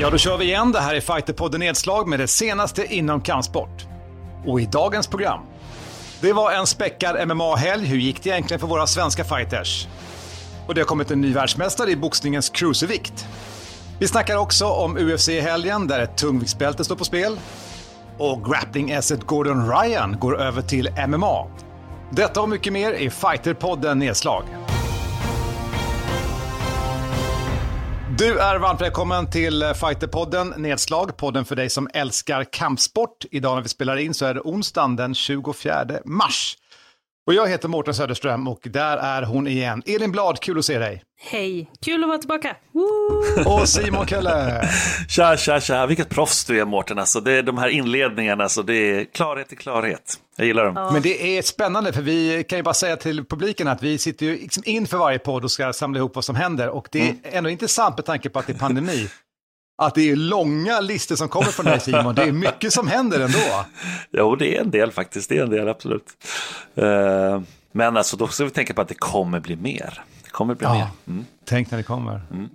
Ja, då kör vi igen. Det här är Fighterpodden Nedslag med det senaste inom kampsport. Och i dagens program. Det var en späckad MMA-helg. Hur gick det egentligen för våra svenska fighters? Och det har kommit en ny världsmästare i boxningens cruiservikt. Vi snackar också om UFC i helgen där ett tungviktsbälte står på spel. Och grappling-esset Gordon Ryan går över till MMA. Detta och mycket mer i Fighterpodden Nedslag. Du är varmt välkommen till eh, Fighterpodden Nedslag, podden för dig som älskar kampsport. Idag när vi spelar in så är det onsdagen den 24 mars. Och jag heter Mårten Söderström och där är hon igen. Elin Blad, kul att se dig. Hej, kul att vara tillbaka. Woo! Och Simon Kölle. tja, tja, tja. Vilket proffs du är Mårten. Alltså, det är de här inledningarna, alltså, det är klarhet i klarhet. Jag gillar dem. Ja. Men det är spännande, för vi kan ju bara säga till publiken att vi sitter ju liksom inför varje podd och ska samla ihop vad som händer. Och det är mm. ändå intressant med tanke på att det är pandemi. Att det är långa listor som kommer från dig Simon. Det är mycket som händer ändå. jo, det är en del faktiskt. Det är en del, absolut. Uh, men alltså, då ska vi tänka på att det kommer bli mer. Det kommer bli ja, mer. Mm. Tänk när det kommer. Mm.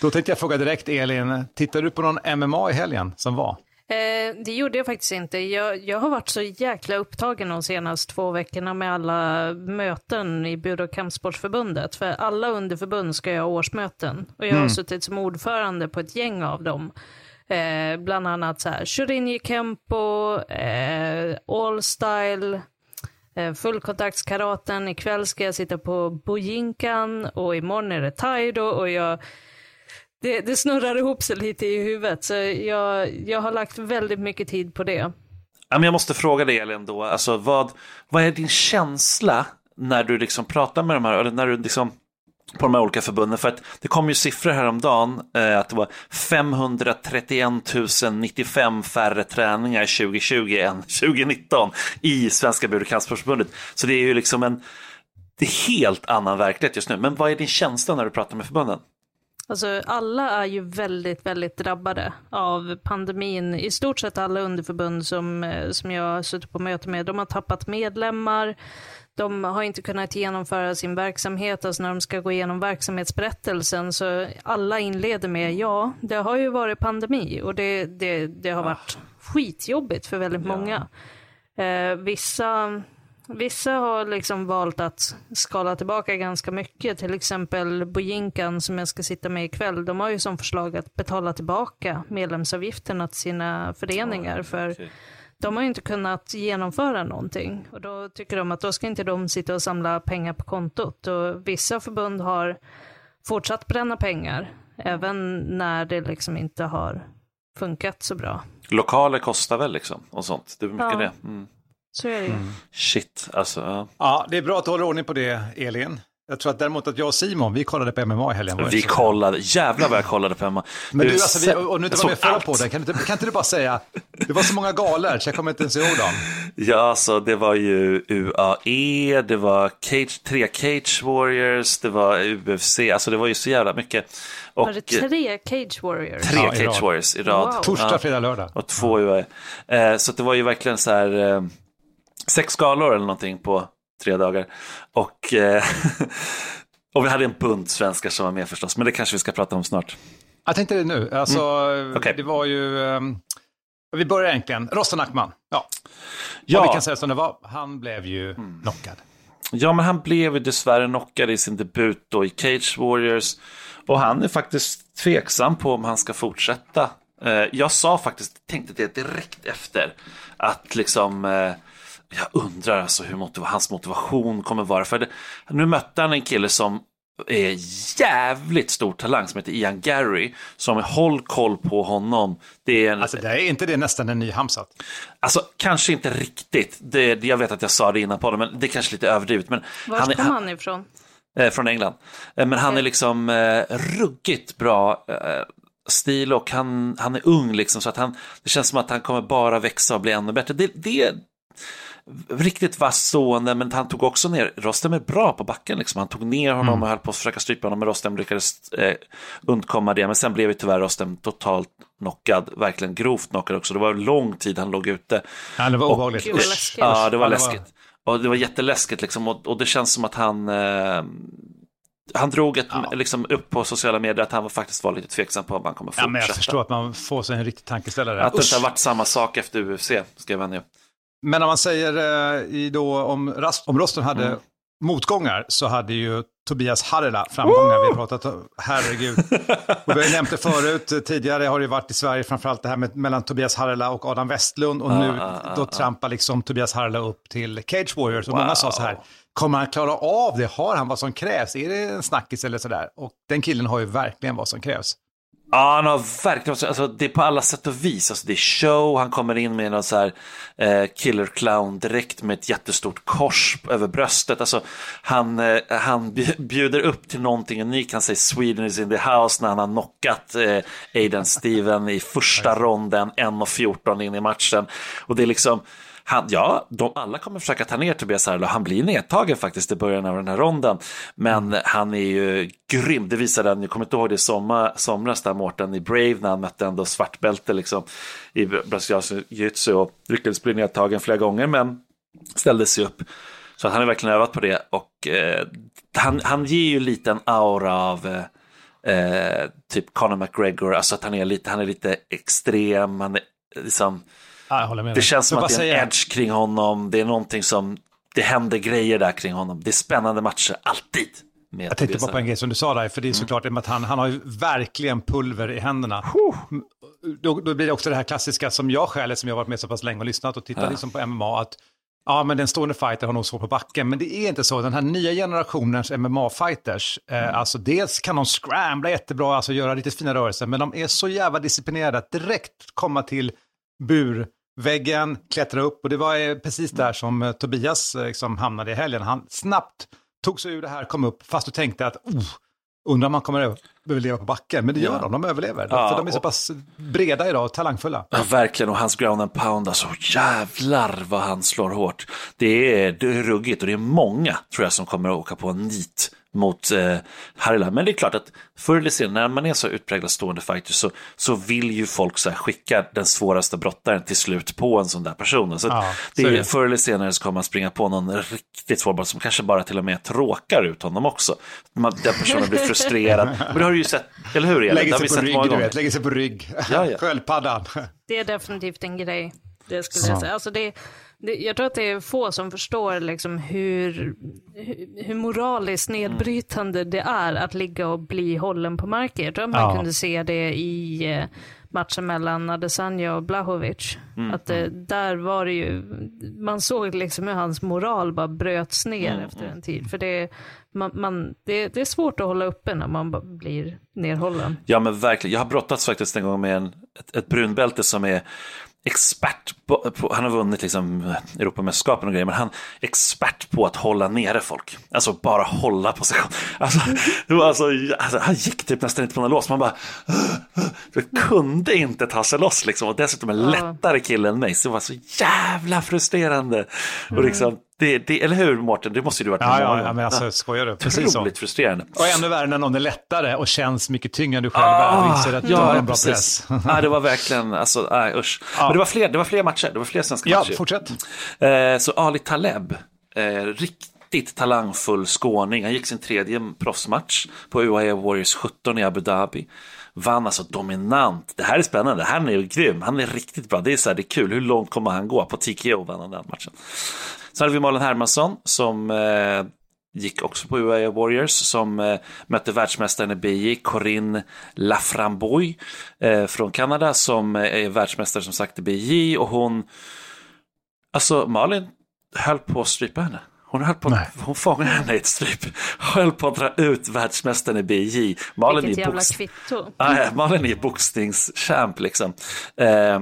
Då tänkte jag fråga direkt Elin, tittar du på någon MMA i helgen som var? Eh, det gjorde jag faktiskt inte. Jag, jag har varit så jäkla upptagen de senaste två veckorna med alla möten i och kampsportsförbundet. För alla underförbund ska jag ha årsmöten. Och jag har mm. suttit som ordförande på ett gäng av dem. Eh, bland annat så här, Shorinji Kempo, eh, All Style, eh, fullkontaktskaraten. Ikväll ska jag sitta på Bojinkan och imorgon är det Taido och jag det, det snurrar ihop sig lite i huvudet. Så jag, jag har lagt väldigt mycket tid på det. Jag måste fråga dig Elin då, alltså vad, vad är din känsla när du liksom pratar med de här, eller när du liksom på de här olika förbunden. För att det kom ju siffror häromdagen eh, att det var 531 095 färre träningar 2020 än 2019 i Svenska Bud Så det är ju liksom en det är helt annan verklighet just nu. Men vad är din känsla när du pratar med förbunden? Alltså alla är ju väldigt, väldigt drabbade av pandemin. I stort sett alla underförbund som, eh, som jag har suttit på möte med, de har tappat medlemmar. De har inte kunnat genomföra sin verksamhet, alltså när de ska gå igenom verksamhetsberättelsen så alla inleder med ja, det har ju varit pandemi och det, det, det har varit skitjobbigt för väldigt många. Eh, vissa Vissa har liksom valt att skala tillbaka ganska mycket. Till exempel Bojinkan som jag ska sitta med ikväll. De har ju som förslag att betala tillbaka medlemsavgifterna till sina föreningar. För de har ju inte kunnat genomföra någonting. Och då tycker de att då ska inte de sitta och samla pengar på kontot. Och vissa förbund har fortsatt bränna pengar. Även när det liksom inte har funkat så bra. Lokaler kostar väl liksom och sånt. Det är mycket ja. det. Mm. Så är det ju. Mm. Shit, alltså. Ja. ja, det är bra att du håller ordning på det, Elin. Jag tror att däremot att jag och Simon, vi kollade på MMA i helgen. Vi kollade, jävlar vad jag kollade på MMA. Men du, alltså, vi, och nu inte var med förra podden, kan, inte, kan inte du bara säga, det var så många galor så jag kommer inte ens ihåg dem. Ja, alltså det var ju UAE, det var cage, tre Cage Warriors, det var UFC, alltså det var ju så jävla mycket. Och, var det tre Cage Warriors? Tre ja, Cage Warriors i rad. Wow. Torsdag, fredag, lördag. Och två UAE. Eh, så det var ju verkligen så här, eh, sex skalor eller någonting på tre dagar. Och, eh, och vi hade en bunt svenskar som var med förstås, men det kanske vi ska prata om snart. Jag tänkte det nu, alltså mm. okay. det var ju, um, vi börjar egentligen, Rostan Ackman, ja. ja. Och vi kan säga som det var, han blev ju mm. knockad. Ja, men han blev ju dessvärre knockad i sin debut då i Cage Warriors. Och han är faktiskt tveksam på om han ska fortsätta. Eh, jag sa faktiskt, tänkte det direkt efter, att liksom eh, jag undrar alltså hur motiv hans motivation kommer vara. För det, nu mötte han en kille som är jävligt stor talang som heter Ian Gary. Som håll koll på honom. Det är, en, alltså, det är inte det nästan en ny Hamsat? Alltså kanske inte riktigt. Det, jag vet att jag sa det innan på det, men det är kanske lite överdrivet. Men Var han, kom han ifrån? Eh, från England. Eh, men han är liksom eh, ruggigt bra eh, stil och han, han är ung liksom så att han, det känns som att han kommer bara växa och bli ännu bättre. Det, det, riktigt vass stående, men han tog också ner, Rostem är bra på backen liksom. Han tog ner honom mm. och höll på att försöka strypa honom, men Rostem lyckades eh, undkomma det. Men sen blev ju tyvärr Rostem totalt knockad, verkligen grovt knockad också. Det var lång tid han låg ute. Ja, det var obehagligt. Ja, det var läskigt. Och det var jätteläskigt liksom och, och det känns som att han eh, han drog ett, ja. liksom, upp på sociala medier att han var, faktiskt var lite tveksam på om han kommer fortsätta. Ja, men jag förstår att man får sig en riktig tankeställare. Att det inte har varit samma sak efter UFC, skrev han ju. Men om man säger eh, då om, om Rosten hade mm. motgångar så hade ju Tobias Harela framgångar. Vi har pratat om, herregud. Och vi har nämnt det förut, tidigare har det varit i Sverige framförallt det här med, mellan Tobias Harela och Adam Westlund. Och nu då trampar liksom Tobias Harela upp till Cage Warriors. Och wow. många sa så här, kommer han klara av det? Har han vad som krävs? Är det en snackis eller sådär? Och den killen har ju verkligen vad som krävs. Ja, han har verkligen, alltså, det är på alla sätt och vis. Alltså, det är show, han kommer in med någon så här eh, killer clown direkt med ett jättestort kors över bröstet. Alltså, han, eh, han bjuder upp till någonting unikt. Han säger Sweden is in the house när han har knockat eh, Aiden Steven i första ronden, 1.14 in i matchen. Och det är liksom, han, ja, de alla kommer försöka ta ner Tobias Harlow. Han blir nedtagen faktiskt i början av den här ronden. Men mm. han är ju grym. Det visade han, jag kommer inte ihåg det sommar, somras där Mårten i Brave när han mötte ändå svartbälte liksom, i brasiliansk jiu-jitsu och lyckades bli nedtagen flera gånger men ställde sig upp. Så han har verkligen övat på det och eh, han, han ger ju lite en aura av eh, typ Conor McGregor, alltså att han är lite, han är lite extrem, han är liksom det känns som att det är en edge kring honom. Det är någonting som, det händer grejer där kring honom. Det är spännande matcher, alltid. jag tänkte bara på en grej som du sa där, för det är mm. såklart mm. att han, han har ju verkligen pulver i händerna. Då, då, blir det också det här klassiska som jag själv, som jag varit med så pass länge och lyssnat och tittat ja. liksom på MMA, att ja, men den stående fighter har nog svårt på backen, men det är inte så. Den här nya generationens MMA-fighters, eh, mm. alltså dels kan de scrambla jättebra, alltså göra lite fina rörelser, men de är så jävla disciplinerade att direkt komma till bur väggen, klättra upp och det var eh, precis där som eh, Tobias liksom hamnade i helgen. Han snabbt tog sig ur det här, kom upp, fast du tänkte att oh, undrar om han kommer överleva på backen. Men det gör ja. de, de överlever. Ja, för de är så pass breda idag och talangfulla. Ja, verkligen. Och hans ground and pound, alltså jävlar vad han slår hårt. Det är, det är ruggigt och det är många, tror jag, som kommer att åka på en nit mot eh, Harila. Men det är klart att förr eller senare när man är så utpräglad stående fighter så, så vill ju folk så här, skicka den svåraste brottaren till slut på en sån där person. Så ja, det är, förr eller senare så kommer man springa på någon riktigt svår som kanske bara till och med tråkar ut honom också. Man, den personen blir frustrerad. Men det har du ju sett, eller hur? Elin? Lägger sig på rygg, du vet. Lägger sig på rygg. Ja, ja. Sköldpaddan. Det är definitivt en grej. Det skulle jag säga. Alltså det, jag tror att det är få som förstår liksom hur, hur moraliskt nedbrytande mm. det är att ligga och bli hållen på marken. Jag tror att man ja. kunde se det i eh, matchen mellan Adesanya och Blahovic. Mm. Att det, mm. där var det ju, man såg liksom hur hans moral bara bröts ner mm. efter en tid. För det, man, man, det, det, är svårt att hålla uppe när man blir nerhållen. Ja men verkligen, jag har brottats faktiskt en gång med en, ett, ett brunbälte som är expert på, på, han har vunnit liksom Europamästerskapen och grejer, men han är expert på att hålla nere folk. Alltså bara hålla på sig själv. Alltså, alltså, alltså, han gick typ nästan inte på någon lås, man bara det kunde inte ta sig loss liksom. Och dessutom en lättare kille än mig, så det var så jävla frustrerande. Och liksom, det, det, eller hur Mårten? Det måste ju du varit med ja, ja, ja, men alltså skojar du? Precis Otroligt frustrerande. Och ännu värre när någon är lättare och känns mycket tyngre än du själv ah, är inser att ja, en bra precis. press. ja, det var verkligen, alltså, äh, usch. Ja. Men det var, fler, det var fler matcher, det var fler svenska ja, matcher. Ja, fortsätt. Eh, så Ali Taleb, eh, riktigt talangfull skåning. Han gick sin tredje proffsmatch på UAE Warriors 17 i Abu Dhabi vann alltså dominant. Det här är spännande, han är grym, han är riktigt bra. Det är, så här, det är kul, hur långt kommer han gå? På TKO vann han den matchen. Sen hade vi Malin Hermansson som eh, gick också på UAE Warriors som eh, mötte världsmästaren i BJ, Corinne Laframboy eh, från Kanada som eh, är världsmästare som sagt i BJ och hon, alltså Malin höll på att strypa henne. Hon, höll på, Nej. hon fångade henne i ett stryp, höll på att dra ut världsmästaren i BJ. Malin Vilket jävla kvitto. Malin är boxningschamp liksom. Eh,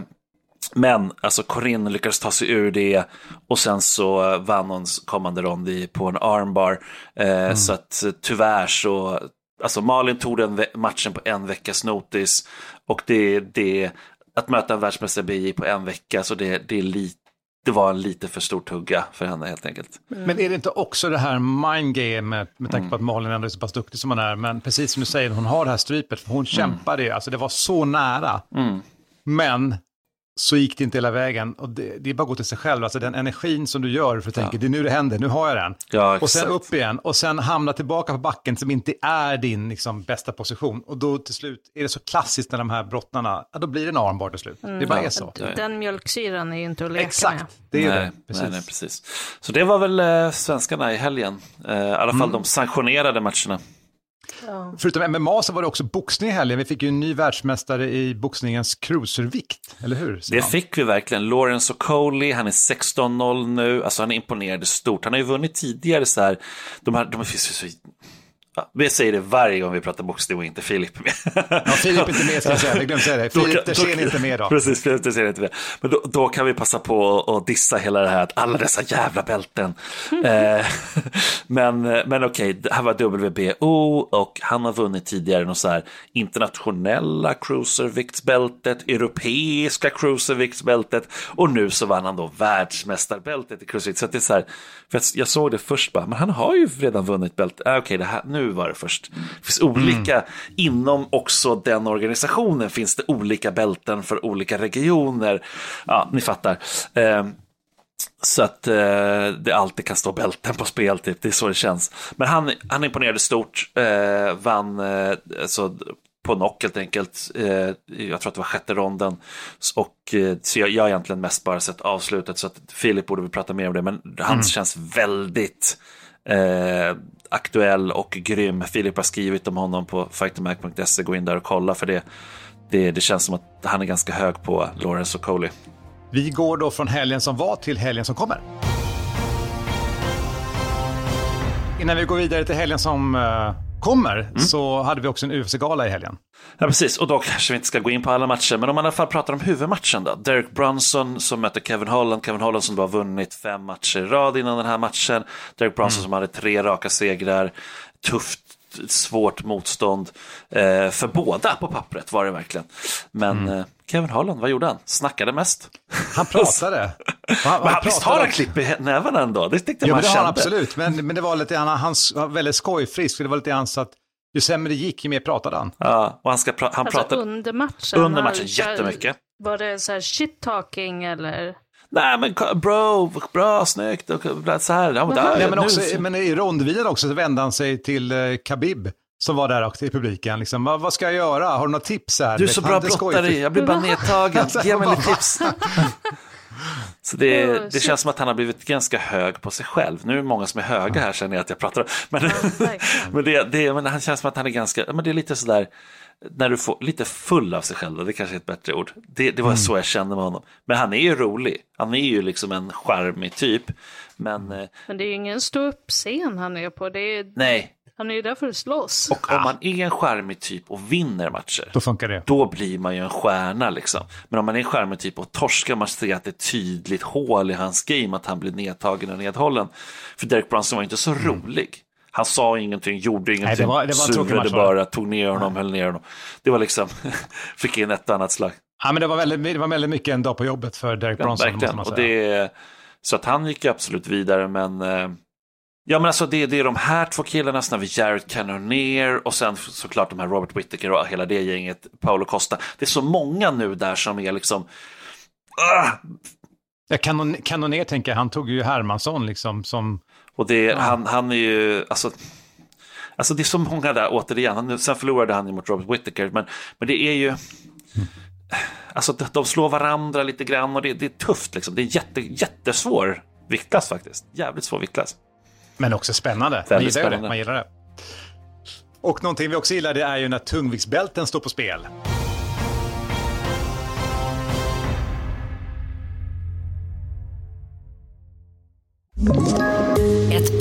men alltså Corinne lyckades ta sig ur det och sen så vann hon kommande rond i, på en armbar. Eh, mm. Så att tyvärr så, alltså Malin tog den matchen på en veckas notis och det, det att möta en världsmästare BJ på en vecka, så det, det är lite det var en lite för stor tugga för henne helt enkelt. Mm. Men är det inte också det här mind game med, med tanke på att Malin ändå är så pass duktig som hon är, men precis som du säger, hon har det här strypet, för hon mm. kämpade ju, alltså det var så nära. Mm. Men så gick det inte hela vägen. Och det, det är bara att gå till sig själv, alltså den energin som du gör för att tänka, det är nu det händer, nu har jag den. Ja, och sen upp igen, och sen hamna tillbaka på backen som inte är din liksom, bästa position. Och då till slut är det så klassiskt när de här brottnarna, ja, då blir det en armbar till slut. Det bara är så. Den mjölksyran är ju inte att leka med. Exakt, det är nej, det. Precis. Nej, nej, precis. Så det var väl eh, svenskarna i helgen. Eh, I alla fall de sanktionerade matcherna. Ja. Förutom MMA så var det också boxning i helgen. Vi fick ju en ny världsmästare i boxningens cruiservikt, eller hur? Det Simon? fick vi verkligen. Lawrence O'Coley, han är 16-0 nu. Alltså han imponerade stort. Han har ju vunnit tidigare så här. De här, de finns ju så... Ja, vi säger det varje gång vi pratar boxning och inte Filip. Ja, Filip är inte med, ska jag säga. Jag glömde säga det. Filip då- är inte med då. Precis, Filip Dersén är inte med. Men då, då kan vi passa på att dissa hela det här, att alla dessa jävla bälten. eh, men men okej, det här var WBO och han har vunnit tidigare något så här internationella cruiserviktsbältet, europeiska cruiserviktsbältet och nu så vann han då världsmästarbältet i cruiservikt. Så att det är så här, för jag, jag såg det först bara, men han har ju redan vunnit bältet. Ah, okej, det här, nu var det först. Det finns olika, inom också den organisationen finns det olika bälten för olika regioner. Ja, ni fattar. Eh, så att eh, det alltid kan stå bälten på spel, typ. det är så det känns. Men han, han imponerade stort, eh, vann eh, alltså, på knock helt enkelt. Eh, jag tror att det var sjätte ronden. Och, eh, så jag, jag har egentligen mest bara sett avslutet, så att Filip borde vi prata mer om det. Men han känns väldigt eh, aktuell och grym. Filip har skrivit om honom på fightermac.se, gå in där och kolla för det. Det, det känns som att han är ganska hög på Lawrence och Coley. Vi går då från helgen som var till helgen som kommer. Innan vi går vidare till helgen som eh, kommer Mm. så hade vi också en UFC-gala i helgen. Ja, precis. Och då kanske vi inte ska gå in på alla matcher, men om man i alla fall pratar om huvudmatchen då. Derek Brunson som möter Kevin Holland. Kevin Holland som då har vunnit fem matcher i rad innan den här matchen. Derek Brunson som hade tre raka segrar. Tufft, svårt motstånd. Eh, för båda på pappret var det verkligen. Men eh, Kevin Holland, vad gjorde han? Snackade mest. Han pratade. Han, Men han, visst har han klipp i nävarna ändå? Det tyckte Ja, man det har kände. han absolut. Men, men det var lite, han, han var väldigt skojfrisk. för Det var lite grann så att ju sämre det gick, ju mer pratade han. Ja, och han, ska pra- han Alltså pratade... under matchen. Under matchen, han jättemycket. Var det så här shit talking eller? Nej men bro, bra, snyggt och så här. Ja, men där, Nej, men, nu- också, men i rondvilan också så vände han sig till eh, Khabib som var där också i publiken. Liksom, vad, vad ska jag göra? Har du några tips här? Du är så bra brottare, jag blir bara nedtagen. Ge mig lite tips. Så det, det känns som att han har blivit ganska hög på sig själv. Nu är det många som är höga här känner jag att jag pratar om. Men, verkligen. men, det, det, men han känns som att han är ganska, men det är lite sådär, när du får lite full av sig själv, det kanske är ett bättre ord. Det, det var så jag kände med honom. Men han är ju rolig, han är ju liksom en charmig typ. Men eh, Men det är ju ingen stå upp scen han är på. Det är, nej, han är ju där för att slåss. och om man är en charmig typ och vinner matcher, Då funkar det. då blir man ju en stjärna liksom. Men om man är en charmig typ och torskar, man ser att det är ett tydligt hål i hans game, att han blir nedtagen och nedhållen. För Derek Brunson var inte så rolig. Han sa ingenting, gjorde ingenting, det var- det var surade bara, tog ner honom, höll ner honom. Det var liksom, fick in ett annat slag. Ja, men det, var väldigt, det var väldigt mycket en dag på jobbet för Derek Ja, Bronson. måste Och man säga. det, så att han gick absolut vidare, men eh, Ja men alltså det, det är de här två killarna, sen har vi Jared Cannonier och sen såklart de här Robert Whittaker och hela det gänget, Paolo Costa. Det är så många nu där som är liksom, ah, Ja, kanon, kanoner tänker jag, han tog ju Hermansson liksom som... Och det, han, han är ju, alltså, alltså det är så många där återigen. Han, sen förlorade han ju mot Robert Whittaker, men, men det är ju, alltså de, slår varandra lite grann och det, det är tufft liksom. Det är jätte, jättesvår viktklass faktiskt. Jävligt svår viktklass. Men också spännande. Man gillar ju det. spännande. Man gillar det. Och någonting vi också gillar det är ju när tungviktsbälten står på spel.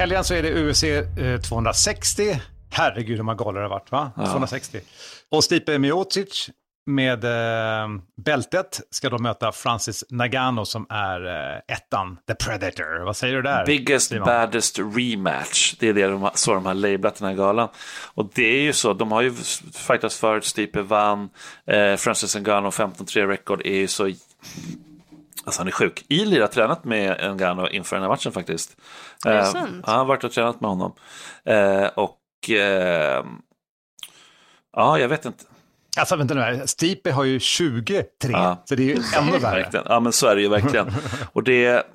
Helgen så är det UFC eh, 260 Herregud hur många galor det har varit, va? 260. Och Stipe Miocic med eh, bältet ska då möta Francis Nagano som är eh, ettan, The Predator. Vad säger du där? Biggest, Simon? baddest rematch. Det är det de, så de har lablat den här galan. Och det är ju så, de har ju fightats förut, Stipe vann, eh, Francis Ngannou 15-3 record är ju så... Alltså han är sjuk. Ilir har tränat med Ngannou inför den här matchen faktiskt. Är det Eh, sant? Ja, han har varit och tränat med honom. Eh, och... Eh, ja, jag vet inte. Alltså vänta nu här, Stipe har ju 23, Ja. så det är ju ännu värre. Ja, men så är det ju verkligen. Och det,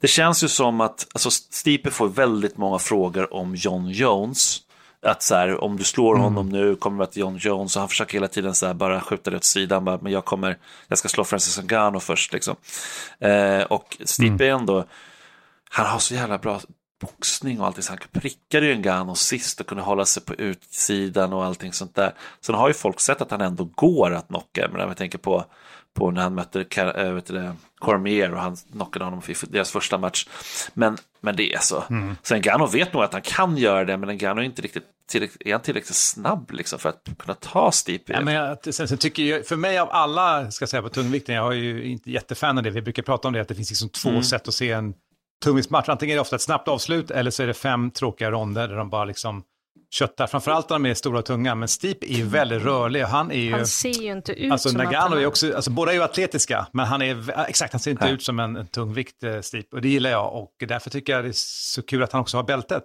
det känns ju som att alltså, Stipe får väldigt många frågor om John Jones. Att så här, om du slår honom nu kommer det att John Jones och han försöker hela tiden så här, bara skjuta det åt sidan. Bara, men jag kommer, jag ska slå Francis Ngannou först liksom. Eh, och Stipe är ändå, han har så jävla bra boxning och allting. Så han prickade ju Ngannou sist och kunde hålla sig på utsidan och allting sånt där. Sen har ju folk sett att han ändå går att knocka. Men jag tänker på, på när han mötte äh, vet det, Cormier och han knockade honom i deras första match. Men, men det är så. Så Ngannou vet nog att han kan göra det, men Ngannou är inte riktigt tillräckligt, är han tillräckligt snabb liksom för att kunna ta Stipe. Ja, men jag, sen, sen tycker jag, för mig av alla, ska jag säga på tungvikten, jag är ju inte jättefan av det, vi brukar prata om det, att det finns liksom två Mm. sätt att se en tungviktsmatch. Antingen är det ofta ett snabbt avslut eller så är det fem tråkiga ronder där de bara liksom köttar. Framförallt när de är stora och tunga, men Stipe är ju väldigt rörlig och han är ju... Han ser ju inte ut Alltså som att Nagano han är också, alltså båda är ju atletiska, men han är, exakt, han ser inte Nej. ut som en, en tungvikt eh, Stipe. Och det gillar jag och därför tycker jag det är så kul att han också har bältet.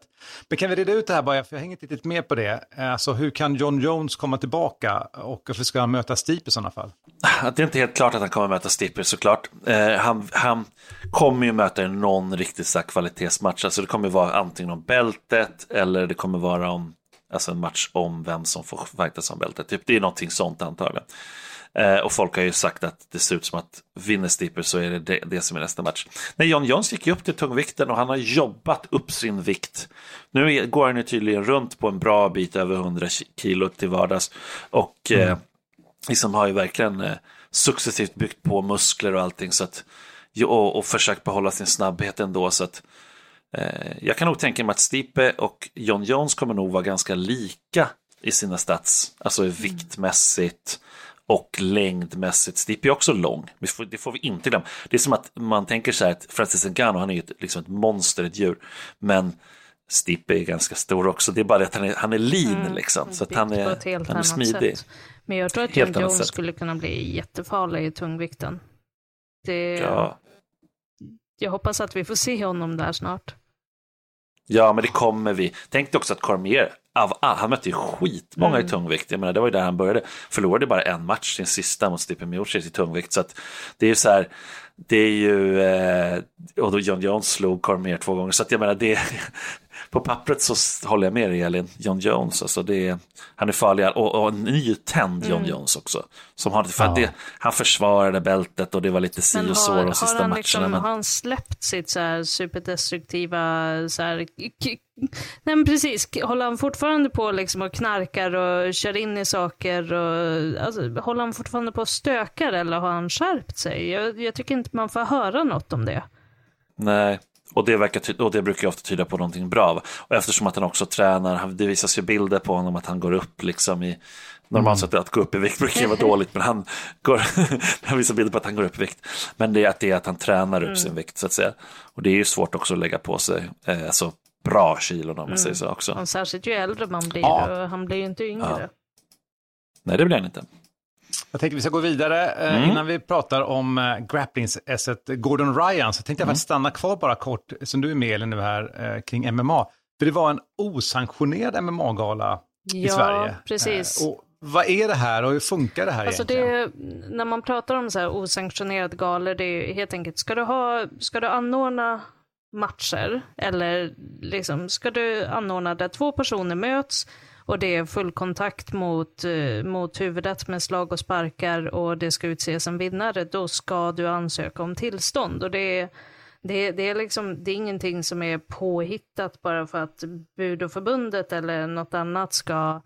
Men kan vi reda ut det här bara, för jag hänger inte riktigt med på det. Eh, Alltså hur kan John Jones komma tillbaka och varför ska han möta Stipe i sådana fall? Att det är inte helt klart att han kommer möta Stipe såklart. Eh, han, han kommer ju möta någon riktigt så kvalitetsmatch. Alltså det kommer vara antingen om bältet eller det kommer vara om alltså en match om vem som får fightas om bältet. Typ, det är någonting sånt antagligen. Eh, och folk har ju sagt att det ser ut som att vinner Stipe så är det, det det som är nästa match. Nej, John Jones gick ju upp till tungvikten och han har jobbat upp sin vikt. Nu är- går han ju tydligen runt på en bra bit över 100 kilo till vardags. Och eh, liksom har ju verkligen eh, successivt byggt på muskler och allting så att, och, och försökt behålla sin snabbhet ändå. Så att, jag kan nog tänka mig att Stipe och John Jones kommer nog vara ganska lika i sina stats, alltså viktmässigt och längdmässigt. Stipe är också lång, får- det får vi inte glömma. Det är som att man tänker så här att Francis Ngannou, han är ju ett, liksom ett monster, ett djur. Men Stipe är ganska stor också, det är bara det att han är, han är lean liksom. Så att han är, han är smidig. sätt. Men jag tror att John Jones sätt. skulle kunna bli jättefarlig i tungvikten. Det, Ja. Jag hoppas att vi får se honom där snart. Ja, men det kommer vi. Tänk dig också att Cormier, av, han mötte ju skitmånga Mm. i tungvikt. Jag menar, det var ju där han började. Förlorade bara en match, sin sista mot Stipe Miocic i tungvikt. Så att det är ju så här, det är ju, eh, och då John Jones slog Cormier två gånger. Så att jag menar, det på pappret så håller jag med dig Elin, John Jones, alltså det är, han är farlig och, och en nytänd John Jones också. Som har, för att det, han försvarade bältet och det var lite si och så de sista han matcherna. liksom, men... har han släppt sitt så här superdestruktiva, så här, nej men precis, håller han fortfarande på liksom och knarkar och kör in i saker och alltså, håller han fortfarande på och stökar eller har han skärpt sig? Jag, jag tycker inte man får höra något om det. Nej, och det, verkar ty- och det brukar ju ofta tyda på någonting bra. Och eftersom att han också tränar, det visas ju bilder på honom att han går upp liksom i Normalt sett att gå upp i vikt brukar ju vara dåligt, men han, går, han visar bilder på att han går upp i vikt. Men det är att, det är att han tränar upp sin vikt så att säga. Och det är ju svårt också att lägga på sig eh, alltså, bra kilon om man säger så också. Och särskilt ju äldre man blir, Ja. han blir ju inte yngre. Nej, det blir han inte. Jag tänkte vi ska gå vidare. Eh, Mm. Innan vi pratar om eh, grapplingsässet Gordon Ryan så tänkte jag Mm. faktiskt stanna kvar bara kort, som du är med Elin nu här, eh, kring MMA. För det var en osanktionerad MMA-gala i Ja, Sverige. precis. Eh, och vad är det här och hur funkar det här Alltså egentligen? det, när man pratar om så här osanktionerade galor, det är ju helt enkelt, ska du, ha, ska du anordna matcher eller liksom, ska du anordna där två personer möts och det är full kontakt mot, eh, mot huvudet med slag och sparkar och det ska utses en vinnare, då ska du ansöka om tillstånd. Och det är, det, det, är liksom, det är ingenting som är påhittat bara för att Budoförbundet eller något annat ska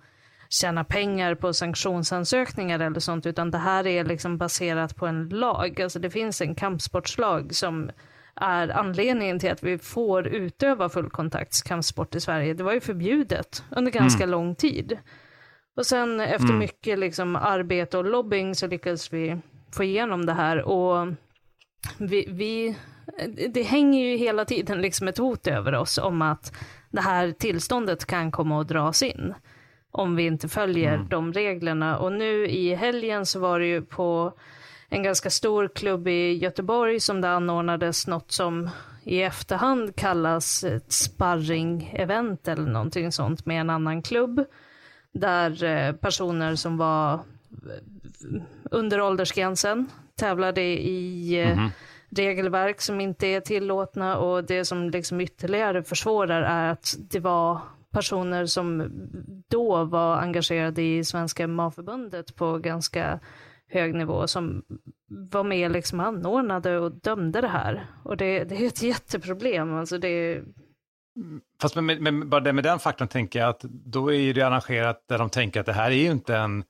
tjäna pengar på sanktionsansökningar eller sånt, utan det här är liksom baserat på en lag. Alltså det finns en kampsportslag som är anledningen till att vi får utöva fullkontaktskampsport i Sverige. Det var ju förbjudet under ganska mm. lång tid. Och sen efter mm. mycket liksom arbete och lobbying så lyckades vi få igenom det här. Och vi, vi, det hänger ju hela tiden liksom ett hot över oss om att det här tillståndet kan komma att dras in om vi inte följer mm. de reglerna. Och nu i helgen så var det ju på en ganska stor klubb i Göteborg som det anordnades något som i efterhand kallas ett sparring-event eller någonting sånt med en annan klubb. Där eh, personer som var eh, under åldersgränsen tävlade i mm -hmm. regelverk som inte är tillåtna och det som liksom ytterligare försvårar är att det var personer som då var engagerade i Svenska MMA-förbundet på ganska hög nivå som var med liksom anordnade och dömde det här. Och det, det är ett jätteproblem. Alltså det... Fast med, med, bara det med den faktorn tänker jag att då är det arrangerat där de tänker att det här är ju inte en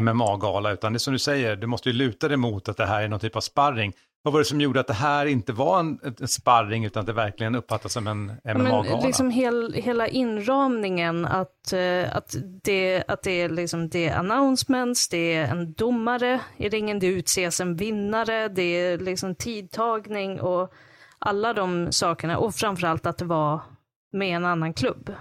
MMA-gala, utan det är som du säger, du måste ju luta dig mot att det här är någon typ av sparring. Vad var det som gjorde att det här inte var en, en sparring utan att det verkligen uppfattas som en MMA-gala? Liksom hel, hela inramningen att, uh, att, det, att det är liksom det är announcements, det är en domare i ringen, det utses en vinnare, det är liksom tidtagning och alla de sakerna och framförallt att det var med en annan klubb.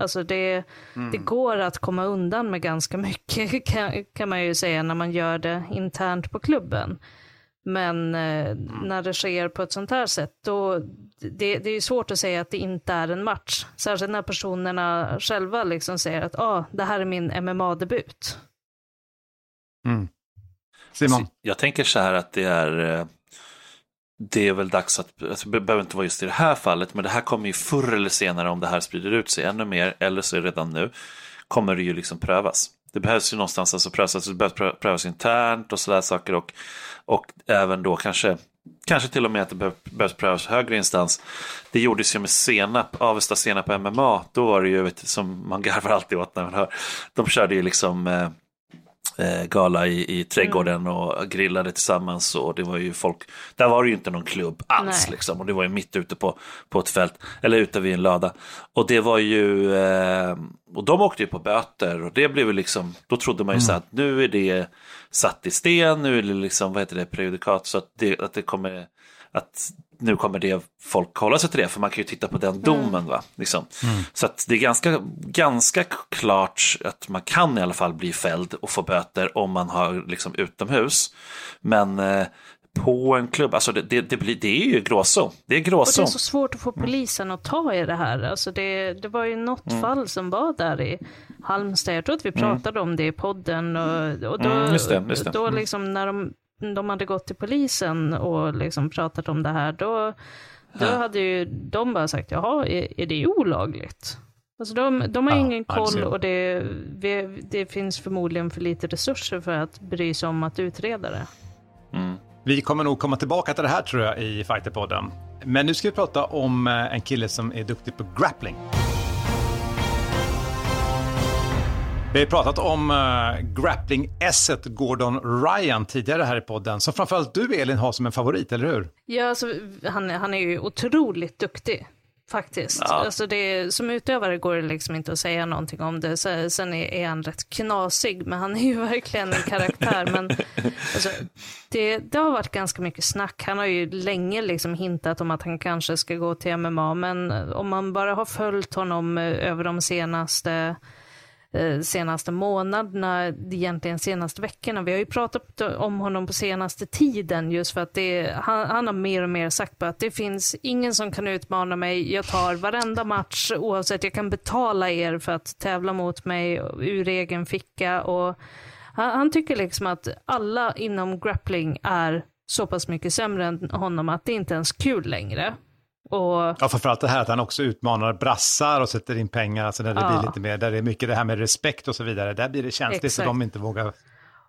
Alltså det, mm. det går att komma undan med ganska mycket kan, kan man ju säga när man gör det internt på klubben. Men eh, mm. när det sker på ett sånt här sätt, då, det, det är svårt att säga att det inte är en match. Särskilt när personerna själva liksom säger att ah, det här är min MMA-debut. Mm. Simon? Alltså, jag tänker så här att det är eh, det är väl dags att, alltså, det behöver inte vara just i det här fallet, men det här kommer ju förr eller senare om det här sprider ut sig ännu mer, eller så är det redan nu, kommer det ju liksom prövas. Det behövs ju någonstans alltså prövas, alltså det behövs prövas internt och sådär saker och, och även då kanske Kanske till och med att det behövs prövas högre instans. Det gjordes ju med senap, Avesta senap MMA. Då var det ju, vet, som man garvar alltid åt när man hör. De körde ju liksom eh, gala i, i trädgården mm. och grillade tillsammans. Och det var ju folk, där var det ju inte någon klubb alls liksom. Och det var ju mitt ute på, på ett fält, eller ute vid en lada. Och det var ju, eh, och de åkte ju på böter och det blev ju liksom, då trodde man ju mm. så att nu är det satt i sten, nu är det liksom, vad heter det, prejudikat, så att det, att det kommer, att nu kommer det folk hålla sig till det, för man kan ju titta på den mm. domen. Mm. Va? Liksom. Mm. Så att det är ganska, ganska klart att man kan i alla fall bli fälld och få böter om man har liksom utomhus. Men eh, på en klubb, alltså det, det, det, blir, det är ju gråzon. Det är gråzon. Och det är så svårt att få mm. polisen att ta i det här. Alltså det, det var ju något mm. fall som var där i Halmstad, jag tror att vi pratade mm. om det i podden. Och, och då, mm, just det, just det. då liksom när de de hade gått till polisen och liksom pratat om det här, då, då hade ju de bara sagt, jaha, är, är det olagligt? Alltså de, de har ja, ingen koll och det, det finns förmodligen för lite resurser för att bry sig om att utreda det. Mm. Vi kommer nog komma tillbaka till det här tror jag i Fighterpodden. Men nu ska vi prata om eh, en kille som är duktig på grappling. Vi har pratat om uh, grappling-esset Gordon Ryan tidigare här i podden, som framförallt du Elin har som en favorit, eller hur? Ja, alltså, han, han är ju otroligt duktig. Faktiskt. Ja. Alltså det, som utövare går det liksom inte att säga någonting om det. Sen är, är han rätt knasig, men han är ju verkligen en karaktär. men alltså, det, det, har varit ganska mycket snack. Han har ju länge liksom hintat om att han kanske ska gå till MMA, men om man bara har följt honom eh, över de senaste Eh, Eh, senaste månaderna, egentligen senaste veckorna. Vi har ju pratat om honom på senaste tiden just för att det, han, han har mer och mer sagt på att det finns ingen som kan utmana mig. Jag tar varenda match oavsett, jag kan betala er för att tävla mot mig ur egen ficka. Och han, han tycker liksom att alla inom grappling är så pass mycket sämre än honom att det inte ens är kul längre. Och... Ja, framförallt det här att han också utmanar brassar och sätter in pengar, alltså när det ja. blir lite mer, där det är mycket det här med respekt och så vidare, där blir det känsligt Exakt. så de inte vågar.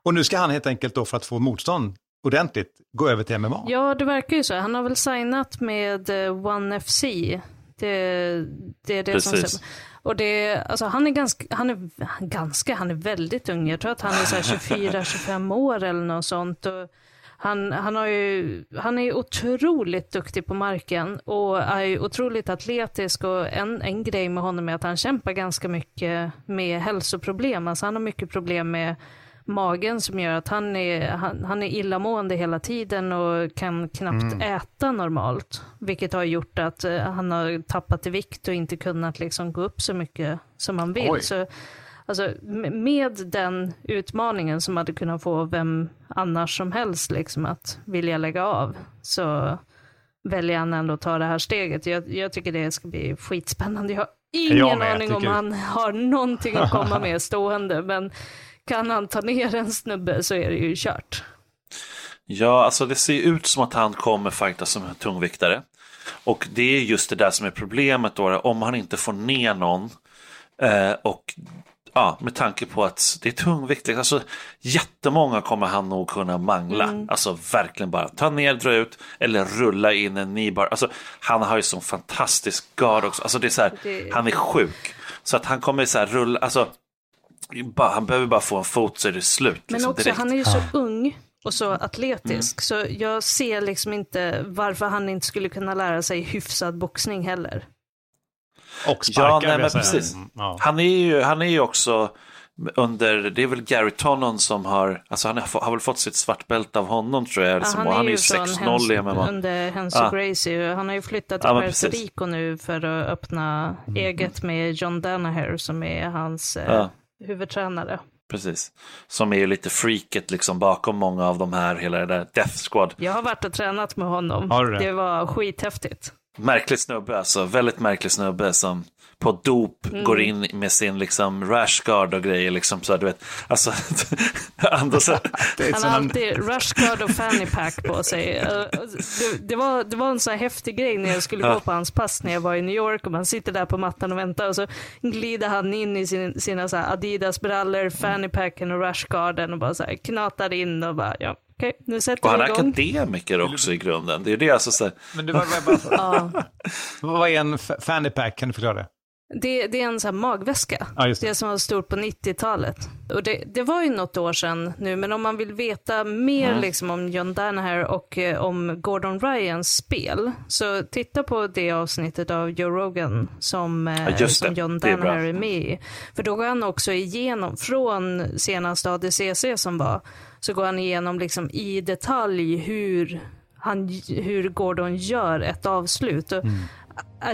Och nu ska han helt enkelt då för att få motstånd ordentligt gå över till MMA. Ja, det verkar ju så. Han har väl signat med uh, One FC. Det, det är det Precis. som... Och det, alltså han är ganska, han är ganska, han är väldigt ung. Jag tror att han är 24-25 år eller något sånt. Och Han, han, har ju, han är otroligt duktig på marken och är otroligt atletisk och en, en grej med honom är att han kämpar ganska mycket med hälsoproblem. Alltså han har mycket problem med magen som gör att han är, han, han är illamående hela tiden och kan knappt mm. äta normalt. Vilket har gjort att uh, han har tappat i vikt och inte kunnat liksom gå upp så mycket som han vill. Så, alltså, med den utmaningen som hade kunnat få vem annars som helst liksom, att vilja lägga av, så väljer han ändå att ta det här steget. Jag, jag tycker det ska bli skitspännande. Jag har ingen jag aning om han har någonting att komma med stående, men kan han ta ner en snubbe så är det ju kört. Ja, alltså det ser ut som att han kommer fightas som en tungviktare. Och det är just det där som är problemet då, om han inte får ner någon. Eh, och ja, med tanke på att det är tungvikt, alltså jättemånga kommer han nog kunna mangla. Mm. Alltså verkligen bara ta ner, dra ut eller rulla in en nibar. Alltså han har ju sån fantastisk guard också. Alltså det är så här, det... han är sjuk. Så att han kommer så här rulla, alltså han behöver bara få en fot så är det slut. Men liksom, också, direkt. han är ju så ung och så atletisk. Mm. Så jag ser liksom inte varför han inte skulle kunna lära sig hyfsad boxning heller. Och sparkar. Ja, nej, men precis. Mm, ja. Han, är ju, han är ju också under, det är väl Gary Tonon som har, alltså han har, har väl fått sitt svartbälte av honom tror jag. Ja, han, är han är ju 6-0 i MMA. Under Henso ja. Gracie. Han har ju flyttat till ja, Puerto Rico nu för att öppna mm. eget med John Danaher som är hans eh, ja huvudtränare. Precis. Som är ju lite freaket liksom bakom många av de här, hela det där Death Squad. Jag har varit och tränat med honom. Det var skithäftigt. Märklig snubbe alltså, väldigt märklig snubbe som på dop mm. går in med sin liksom rashguard och grejer liksom så du vet. Alltså, Anders, Han har alltid rashguard och fanny pack på sig. Eh, det, det, var, det var en så här häftig grej när jag skulle gå på hans pass när jag var i New York och man sitter där på mattan och väntar och så glider han in i sin, sina så Adidas-brallor, fanny packen och rashguarden och bara så här knatar in och bara ja. Okej, nu sätter och han är akademiker också i grunden. Det är det alltså så... Men det var, bara... Vad är en fanny pack? Kan du förklara det? Det, det, är en sån här magväska. Ja, det. det. som var stort på 90-talet. Och det, det, var ju något år sedan nu, men om man vill veta mer mm. liksom, om John Danaher och eh, om Gordon Ryans spel, så titta på det avsnittet av Joe Rogan som, eh, ja, som John Danaher är, är, med i. För då går han också igenom, från senaste ADCC som var, så går han igenom liksom i detalj hur han, hur Gordon gör ett avslut. Mm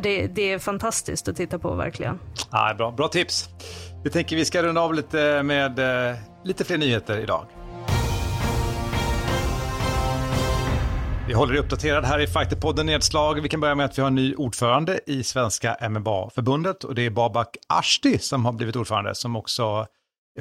det, det är fantastiskt att titta på verkligen. Ja, bra, bra tips. Vi tänker vi ska runda av lite med eh, lite fler nyheter idag. Vi håller uppdaterad här i Fighterpodden Nedslag. Vi kan börja med att vi har en ny ordförande i Svenska MMA-förbundet och det är Babak Ashti som har blivit ordförande som också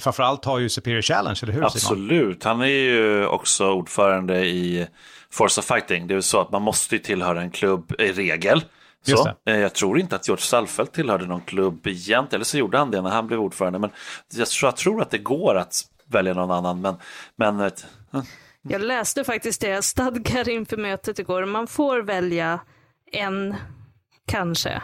framförallt har ju Superior Challenge, eller hur? Absolut, han är ju också ordförande i Force of Fighting. Det är ju så att man måste tillhöra en klubb i regel. Så, eh, jag tror inte att George Salfelt tillhörde någon klubb egentligen, eller så gjorde han det när han blev ordförande. Men jag tror, jag tror att det går att välja någon annan. Men, men, äh. Jag läste faktiskt det, stadgar inför mötet igår. Man får välja en, kanske.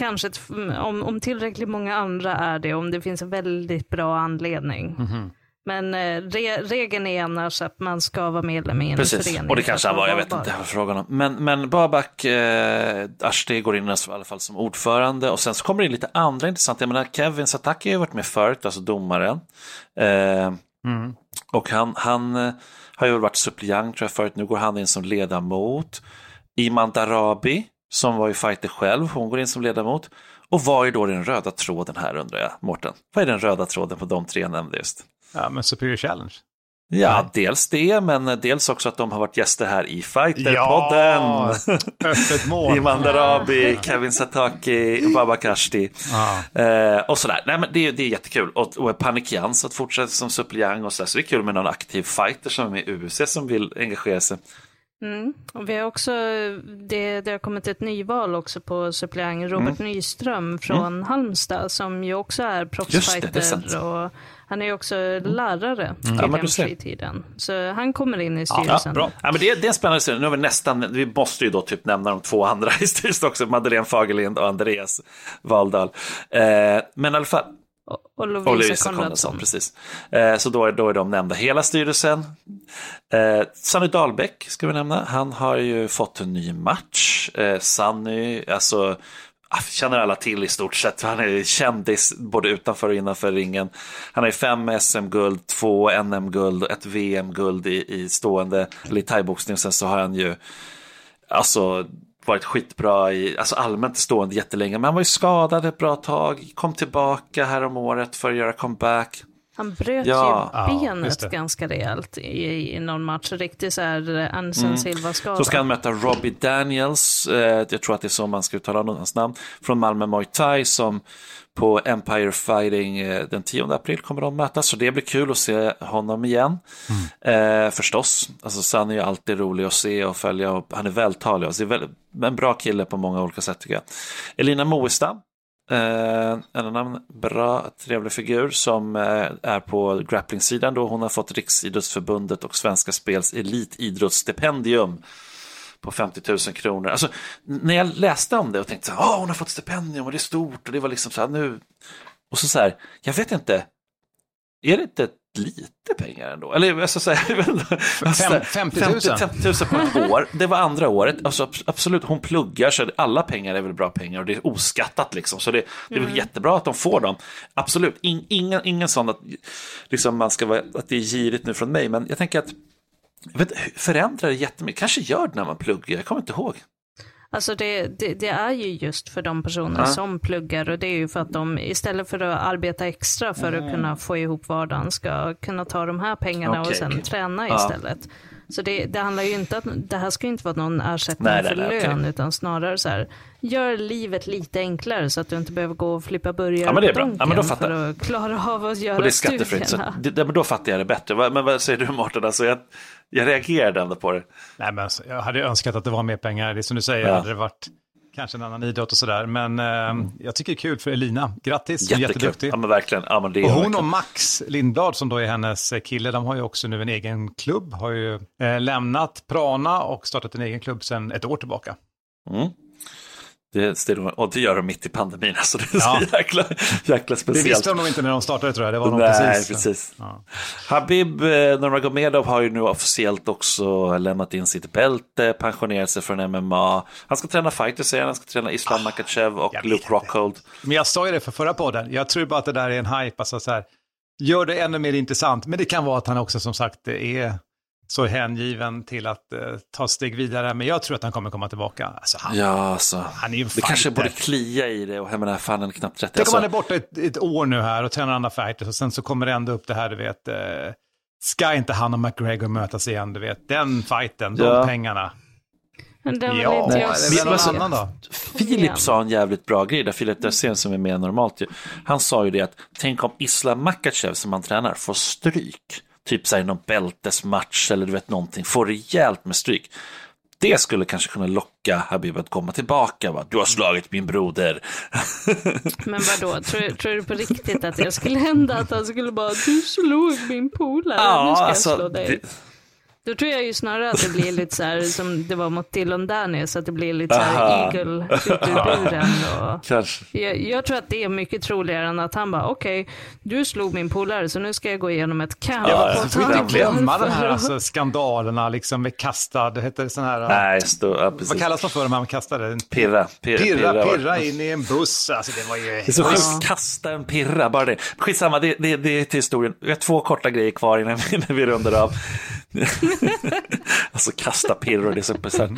Kanske om, om tillräckligt många andra är det, om det finns en väldigt bra anledning. Mm -hmm. Men eh, re regeln är annars att man ska vara medlem i en Precis. förening. och det kanske han var, jag vet inte frågan om. Men, men Babak eh, Ashti går in i alla fall som ordförande och sen så kommer det in lite andra intressanta. Jag menar, Kevin Sataki har ju varit med förut, alltså domaren. Eh, mm. Och han, han eh, har ju varit suppleant tror jag förut, nu går han in som ledamot. Iman Darabi, som var ju fighter själv, hon går in som ledamot. Och vad är då den röda tråden här undrar jag, Mårten? Vad är den röda tråden på de tre jag nämnde just? Ja, men Superior Challenge. Ja, Nej. dels det, men dels också att de har varit gäster här i Fighterpodden. Ja, öppet mål. Iman Darabi, Kevin Sataki, Baba Kashti ah. eh, och sådär. Nej, men det, det är jättekul. Och, och Panikjans att fortsätta som suppleant och sådär. Så det är kul med någon aktiv fighter som är med i UFC som vill engagera sig. Mm. Och vi har också, det, det har kommit ett nyval också på suppleant Robert mm. Nyström från mm. Halmstad som ju också är proffsfighter. och han är också lärare mm. ja, fritiden. Så han kommer in i styrelsen. Ja, bra. Ja, men det, det är en spännande styrelse. Nu har vi nästan, vi måste ju då typ nämna de två andra i styrelsen också, Madeleine Fagerlind och Andreas Valdal. Eh, men i alla fall, Och Lovisa, Lovisa Konradsson. Precis. Eh, så då är, då är de nämnda. Hela styrelsen. Eh, Sanny Dahlbäck ska vi nämna. Han har ju fått en ny match. Eh, Sanny, alltså ah, känner alla till i stort sett. Han är kändis både utanför och innanför ringen. Han har ju fem SM-guld, två NM-guld och ett VM-guld i, i stående, eller i thaiboxning. Sen så har han ju alltså varit skitbra i, alltså allmänt stående jättelänge. Men han var ju skadad ett bra tag, kom tillbaka här om året för att göra comeback. Han bröt ja. ju benet ja, ganska rejält i, i någon match. Riktigt så här eh, Anderson mm. Silva-skada. Så ska han möta Robbie Daniels, eh, jag tror att det är så man ska uttala hans namn, från Malmö Muay Thai som på Empire Fighting eh, den 10 april kommer de mötas, så det blir kul att se honom igen. Mm. Eh, förstås, alltså Sanny är alltid rolig att se och följa och han är vältalig. Alltså, är en bra kille på många olika sätt tycker jag. Elina Moestam, eh, en annan bra, trevlig figur som eh, är på grapplingsidan då. Hon har fått Riksidrottsförbundet och Svenska Spels elitidrottsstipendium på 50 000 kronor. Alltså, när jag läste om det och tänkte att hon har fått stipendium och det är stort och det var liksom så här nu. Och så så här, jag vet inte, är det inte lite pengar ändå? Eller alltså, så här, Fem, 50 000? 50, 50 000 på ett år. Det var andra året. Alltså, absolut, hon pluggar så alla pengar är väl bra pengar och det är oskattat liksom. Så det, det är väl mm. jättebra att de får dem. Absolut, In, ingen, ingen sån att, liksom, man ska vara, att det är girigt nu från mig, men jag tänker att vet, förändrar det jättemycket? Kanske gör det när man pluggar, jag kommer inte ihåg. Alltså det, det, det, är ju just för de personer ja. som pluggar och det är ju för att de istället för att arbeta extra för mm. att kunna få ihop vardagen ska kunna ta de här pengarna okay, och sen okay. träna ja. istället. Så det, det, handlar ju inte att, det här ska ju inte vara någon ersättning nej, för nej, lön, okay. utan snarare så här, gör livet lite enklare så att du inte behöver gå och flippa burgare ja, men det är bra. Ja, men då fattar. för att klara av att göra och det är skattefritt, så det, men då fattar jag det bättre. Men vad säger du Mårten? Alltså jag, jag reagerade ändå på det. Nej, men alltså, jag hade önskat att det var mer pengar. Det är som du säger, ja. hade det varit kanske en annan idrott och sådär. Men eh, mm. jag tycker det är kul för Elina. Grattis, hon är jätteduktig. Ja, men verkligen. Ja, men det och hon verkligen. och Max Lindblad som då är hennes kille, de har ju också nu en egen klubb. Har ju eh, lämnat Prana och startat en egen klubb sedan ett år tillbaka. Mm. Det, och det gör de mitt i pandemin, alltså det är ja. så jäkla, jäkla speciellt. Det visste de nog inte när de startade tror jag, det var nog Nej, precis. precis. Ja. Habib eh, Nurmagomedov har ju nu officiellt också lämnat in sitt bälte, pensionerat sig från MMA. Han ska träna fighters säger han, han ska träna Islam ah, Makachev och Luke Rockhold. Men jag sa ju det för förra podden, jag tror bara att det där är en hype, alltså så här, gör det ännu mer intressant. Men det kan vara att han också som sagt är så hängiven till att uh, ta steg vidare. Men jag tror att han kommer komma tillbaka. Alltså, han, ja, alltså, han är ju Det kanske borde klia i det och jag menar, fan han är knappt 30. Tänk om han är borta ett, ett, år nu här och tränar andra fighters och sen så kommer det ändå upp det här, du vet, uh, ska inte han och McGregor mötas igen, du vet, den fighten, ja. de pengarna. Men den ja, inte jag se. Alltså, annan då? Filip sa en jävligt bra grej, där Filip Dersén som är mer normalt, han sa ju det att tänk om Islam Makachev som han tränar får stryk typ så här någon bältesmatch eller du vet någonting, får rejält med stryk. Det skulle kanske kunna locka Habib att komma tillbaka. Va? Du har slagit min broder. Men vadå, tror, tror du på riktigt att det skulle hända? Att han skulle bara, du slog min polare, ja, nu ska jag alltså, slå dig. Det då tror jag ju snarare att det blir lite så här som det var mot Dylan Dennis, att det blir lite så här eagle ut ur buren. Och jag, jag, tror att det är mycket troligare än att han bara, okej, okay, du slog min polare så nu ska jag gå igenom ett camp. Ja, jag får inte glömma de här alltså, skandalerna liksom med kastad, det heter sån här, Nej, stå, ja, vad kallas de för när man kastade? Pirra. Pirra, pirra, pirra, pirra in i en buss, alltså det var ju... Det är så sjukt, kasta en pirra, bara det. Skitsamma, det, det, det är till historien. Vi har två korta grejer kvar innan vi, innan vi rundar av. alltså kasta pirr det är så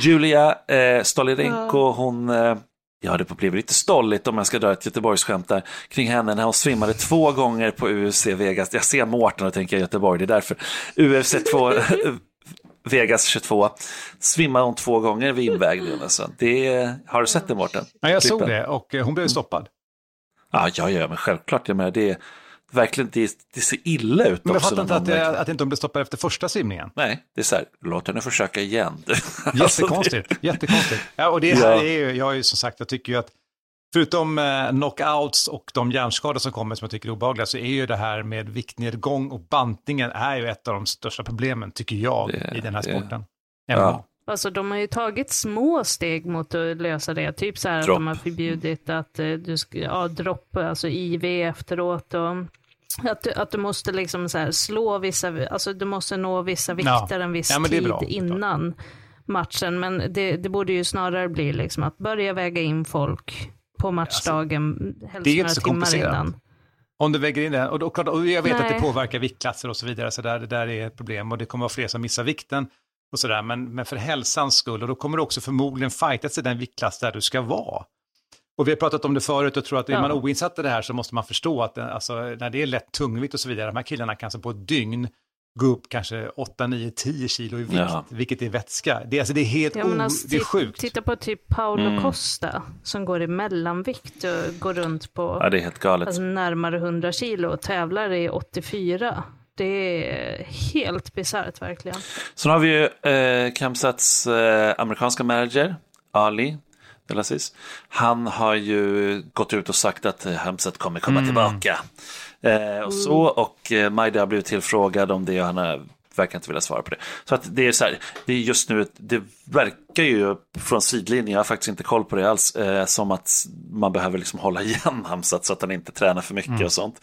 Julia eh, Stolirenko, hon eh, Ja, det blev lite stolligt om jag ska dra ett Göteborgsskämt där kring henne när hon svimmade två gånger på UFC Vegas. Jag ser Mårten och tänker Göteborg, det är därför. UFC 2, Vegas 22, svimmade hon två gånger vid invägningen. Alltså. Det, har du sett det Mårten? Ja, jag såg det och eh, hon blev stoppad. Ja, ja, ja men självklart. Jag menar, det, verkligen det, det ser illa ut Men jag fattar inte att, det, att inte hon blir stoppad efter första simningen. Nej, det är så här, låt henne försöka igen. Jättekonstigt, jättekonstigt. Ja, och det här ja. är ju, jag är ju som sagt, jag tycker ju att Förutom eh, knockouts och de hjärnskador som kommer som jag tycker är obehagliga så är ju det här med viktnedgång och bantningen är ju ett av de största problemen tycker jag det, i den här sporten. Ja. Alltså de har ju tagit små steg mot att lösa det. Typ så här att de har förbjudit att eh, du ska, ja, dropp, alltså IV efteråt och att du, att du måste liksom så slå vissa, alltså du måste nå vissa vikter en viss Ja, tid bra, innan matchen. Men det, det borde ju snarare bli liksom att börja väga in folk på matchdagen, helst Alltså, det är några inte så timmar komplicerat. innan. Om du väger in det, och, och, och jag vet att det Nej. påverkar viktklasser och så vidare, så där, det där är ett problem och det kommer vara fler som missar vikten och sådär, men, men för hälsans skull, och då kommer du också förmodligen fightas i den viktklass där du ska vara. Och vi har pratat om det förut och tror att är Ja. man oinsatt i det här så måste man förstå att det, alltså, när det är lätt tungvikt och så vidare, de här killarna kan alltså på ett dygn gå upp kanske 8, 9, 10 kilo i vikt, Ja. vilket är vätska. Det, är- alltså, det är helt Ja, men o, alltså, det är sjukt. Titta på typ Paolo Mm. Costa som går i mellanvikt och går runt på Ja, det är helt galet. alltså, närmare 100 kilo och tävlar i 84. Det är helt bisarrt verkligen. Sen har vi ju eh, Kamsats eh, amerikanska manager, Ali Delasis. Han har ju gått ut och sagt att eh, Hamzat kommer komma tillbaka. Eh, och så, och eh, Majda har blivit tillfrågad om det och han har, verkar inte vilja svara på det. Så att det är så här, det är just nu, det verkar ju från sidlinjen, jag har faktiskt inte koll på det alls, eh, som att man behöver liksom hålla igen Hamzat så att han inte tränar för mycket och sånt.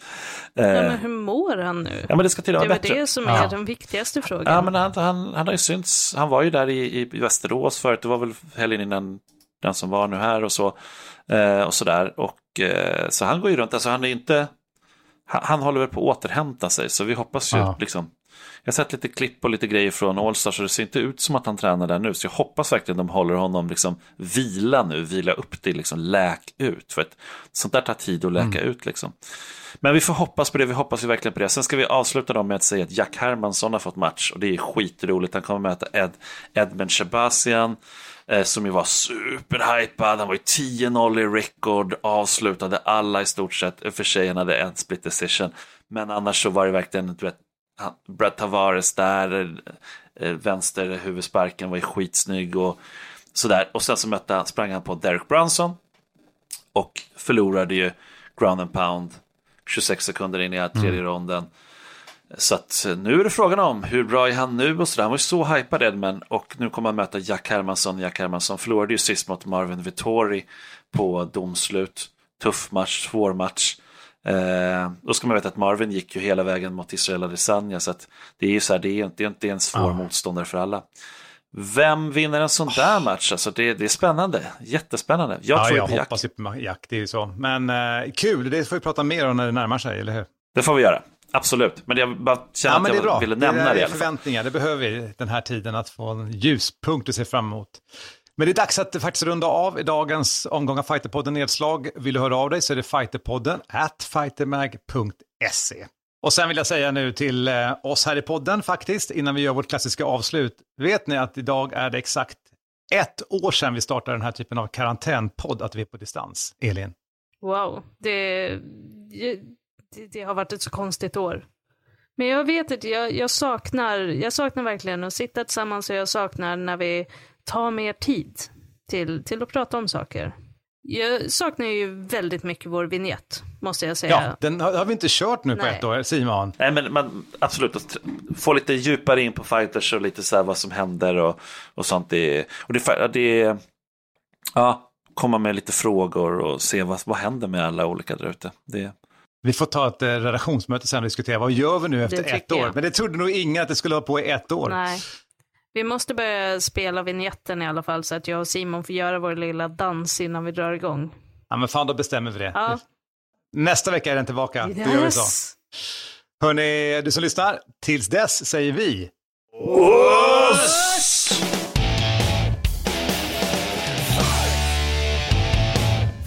Eh, Ja, men hur mår han nu? ja men det ska till Det är bättre. det som Ja. är den viktigaste frågan. Ja, men han, han, han har ju synts. Han var ju där i, i Västerås förut. Det var väl helgen innan den som var nu här och så. Eh, och så där. Och, eh, så han går ju runt. Alltså han är inte... Han, han håller väl på att återhämta sig. Så vi hoppas ju Ja. liksom... Jag har sett lite klipp och lite grejer från Allstar så det ser inte ut som att han tränar där nu. Så jag hoppas verkligen de håller honom liksom vila nu, vila upp det, liksom läk ut. För att sånt där tar tid att läka ut liksom. Men vi får hoppas på det, vi hoppas ju verkligen på det. Sen ska vi avsluta då med att säga att Jack Hermansson har fått match och det är skitroligt. Han kommer möta Ed, Edmund Shabasian eh, som ju var superhypad. Han var ju 10-0 i record, avslutade alla i stort sett. För sig han hade en split decision. Men annars så var det verkligen, du vet, Brad Tavares där, eh, vänster huvudsparken var ju skitsnygg och sådär. Och sen så mötte han, sprang han på Derek Brunson och förlorade ju ground and pound 26 sekunder in i tredje ronden. Så att nu är det frågan om hur bra är han nu och sådär. Han var ju så hypad Edmund och nu kommer han möta Jack Hermansson. Jack Hermansson förlorade ju sist mot Marvin Vittori på domslut. Tuff match, svår match. Eh, då ska man veta att Marvin gick ju hela vägen mot Israel Adesanya så att det är ju så här, det är inte, det är inte en svår motståndare för alla. Vem vinner en sån där match? Alltså det, det är spännande, jättespännande. Jag Ja, tror jag på Jack. hoppas ju på Jack, det är ju så. Men eh, kul, det får vi prata mer om när det närmar sig, eller hur? Det får vi göra, absolut. Men jag bara känner Ja, att det är bra. jag ville det nämna det, i är fall. förväntningar, det behöver vi den här tiden, att få en ljuspunkt att se fram emot. Men det är dags att faktiskt runda av i dagens omgång av Fighterpodden Nedslag. Vill du höra av dig så är det fighterpodden at fightermag.se. Och sen vill jag säga nu till eh, oss här i podden faktiskt, innan vi gör vårt klassiska avslut. Vet ni att idag är det exakt ett år sedan vi startade den här typen av karantänpodd, att vi är på distans. Elin? Wow, det, det, det har varit ett så konstigt år. Men jag vet inte, jag, jag, saknar, jag saknar verkligen att sitta tillsammans och jag saknar när vi tar mer tid till, till att prata om saker. Jag saknar ju väldigt mycket vår vignett, måste jag säga. Ja, den har, har vi inte kört nu på Nej. ett år, Simon. Nej, men man, absolut, att få lite djupare in på fighters och lite så här vad som händer och, och sånt. Det, och det, det, ja, komma med lite frågor och se vad, vad händer med alla olika där ute. Det, Vi får ta ett eh, redaktionsmöte sen och diskutera vad gör vi nu efter ett år. jag. Men det trodde nog ingen att det skulle ha på i ett år. Nej. Vi måste börja spela vignetten i alla fall så att jag och Simon får göra vår lilla dans innan vi drar igång. Ja, men fan, då bestämmer vi det. Ja. Nästa vecka är den tillbaka. Då gör vi så. Yes! Hörni, du som lyssnar, tills dess säger vi...